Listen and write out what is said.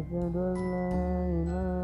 Like a good line, line.